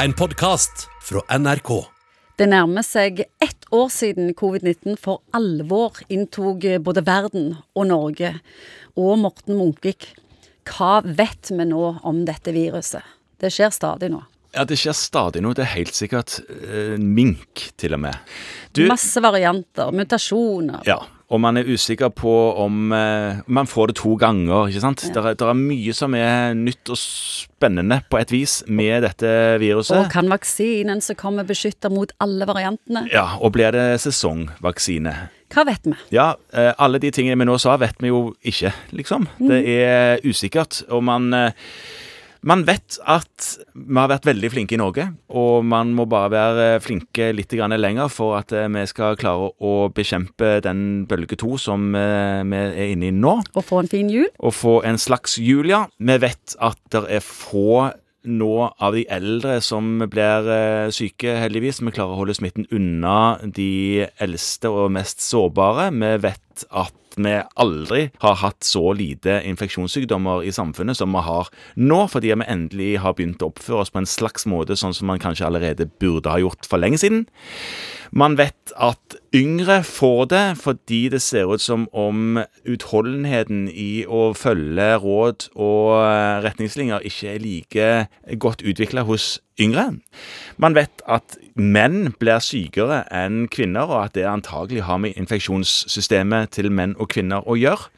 en podkast fra NRK. Det nærmer seg ett år siden covid-19 for alvor inntok både verden og Norge. Og Morten Munkvik, hva vet vi nå om dette viruset? Det skjer stadig nå. Ja, det skjer stadig noe. Det er helt sikkert eh, mink, til og med. Du, Masse varianter, mutasjoner. ja, og man er usikker på om eh, man får det to ganger, ikke sant? Det er, er mye som er nytt og spennende på et vis med dette viruset. Og kan vaksinen som kommer beskytte mot alle variantene? Ja, og blir det sesongvaksine? Hva vet vi? Ja, eh, alle de tingene vi nå sa, vet vi jo ikke, liksom. Det er usikkert, og man eh, man vet at vi har vært veldig flinke i Norge, og man må bare være flinke litt lenger for at eh, vi skal klare å bekjempe den bølge to som eh, vi er inne i nå. Og få en fin jul? Og få en slags jul, ja. Vi vet at det er få nå av de eldre som blir eh, syke, heldigvis. Vi klarer å holde smitten unna de eldste og mest sårbare. Vi vet at vi aldri har hatt så lite infeksjonssykdommer i samfunnet som vi har nå, fordi vi endelig har begynt å oppføre oss på en slags måte sånn som man kanskje allerede burde ha gjort for lenge siden. Man vet at yngre får det fordi det ser ut som om utholdenheten i å følge råd og retningslinjer ikke er like godt utvikla hos yngre. Man vet at menn blir sykere enn kvinner, og at det antagelig har med infeksjonssystemet til menn og kvinner å gjøre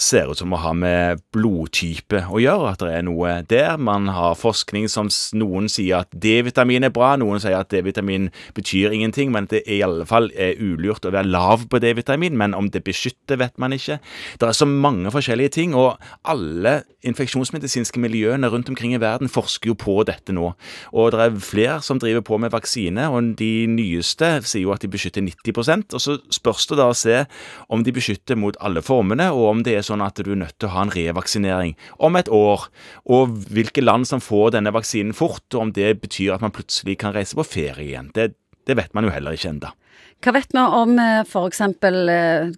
ser ut som å ha med blodtype å gjøre, at det er noe der. Man har forskning som noen sier at D-vitamin er bra, noen sier at D-vitamin betyr ingenting, men at det i alle fall er ulurt å være lav på D-vitamin, men om det beskytter, vet man ikke. Det er så mange forskjellige ting, og alle infeksjonsmedisinske miljøene rundt omkring i verden forsker jo på dette nå. Og det er flere som driver på med vaksine, og de nyeste sier jo at de beskytter 90% og så spørs det da å se om de beskytter mot alle formene, og om det er sånn at du er nødt til å ha en revaksinering om et år, og hvilke land som får denne vaksinen fort, og om det betyr at man plutselig kan reise på ferie igjen. Det, det vet man jo heller ikke enda. Hva vet vi om f.eks.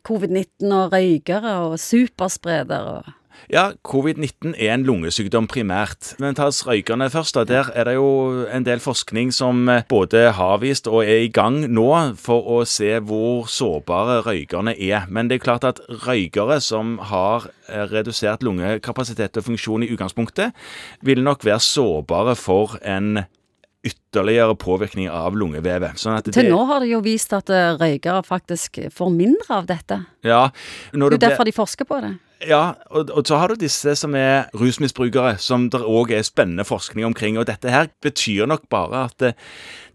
covid-19 og røykere og superspredere? Ja, covid-19 er en lungesykdom primært. Men ta røykerne først. da. Der er det jo en del forskning som både har vist og er i gang nå for å se hvor sårbare røykerne er. Men det er klart at røykere som har redusert lungekapasitet og funksjon i utgangspunktet, vil nok være sårbare for en ytterligere påvirkning av lungevevet. Sånn det, Til nå har det jo vist at røykere faktisk får mindre av dette. Ja, det er jo derfor de forsker på det. Ja, og, og, så har du disse som er rusmisbrukere, som det òg er spennende forskning omkring. Og dette her betyr nok bare at det,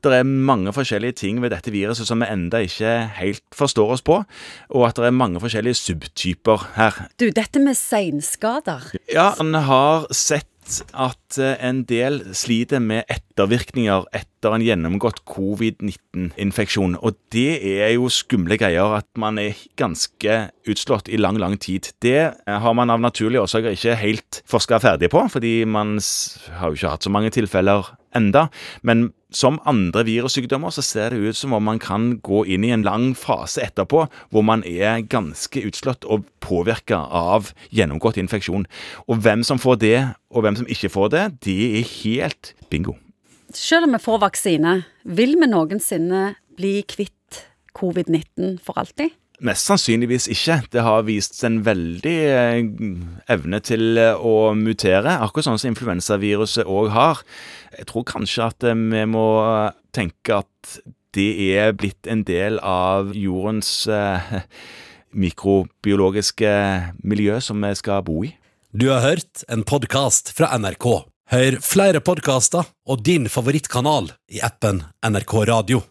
det, er mange forskjellige ting ved dette viruset som vi enda ikke helt forstår oss på, og at det er mange forskjellige subtyper her. Du, dette med seinskader Ja, han har sett at en del sliter med ettervirkninger etter en gjennomgått covid-19-infeksjon. Og det er jo skumle greier at man er ganske utslått i lang, lang tid. Det har man av naturlige årsaker ikke helt forska ferdig på, fordi man har jo ikke hatt så mange tilfeller enda. Men som andre virussykdommer så ser det ut som om man kan gå inn i en lang fase etterpå hvor man er ganske utslått og påvirka av gjennomgått infeksjon. Og hvem som får det, og hvem som ikke får det, det er helt bingo. Selv om vi får vaksine, vil vi noensinne bli kvitt covid-19 for alltid? Mest sannsynligvis ikke. Det har vist en veldig evne til å mutere, akkurat sånn som influensaviruset òg har. Jeg tror kanskje at vi må tenke at det er blitt en del av jordens mikrobiologiske miljø som vi skal bo i. Du har hørt en podkast fra NRK. Hør flere podkaster og din favorittkanal i appen NRK Radio.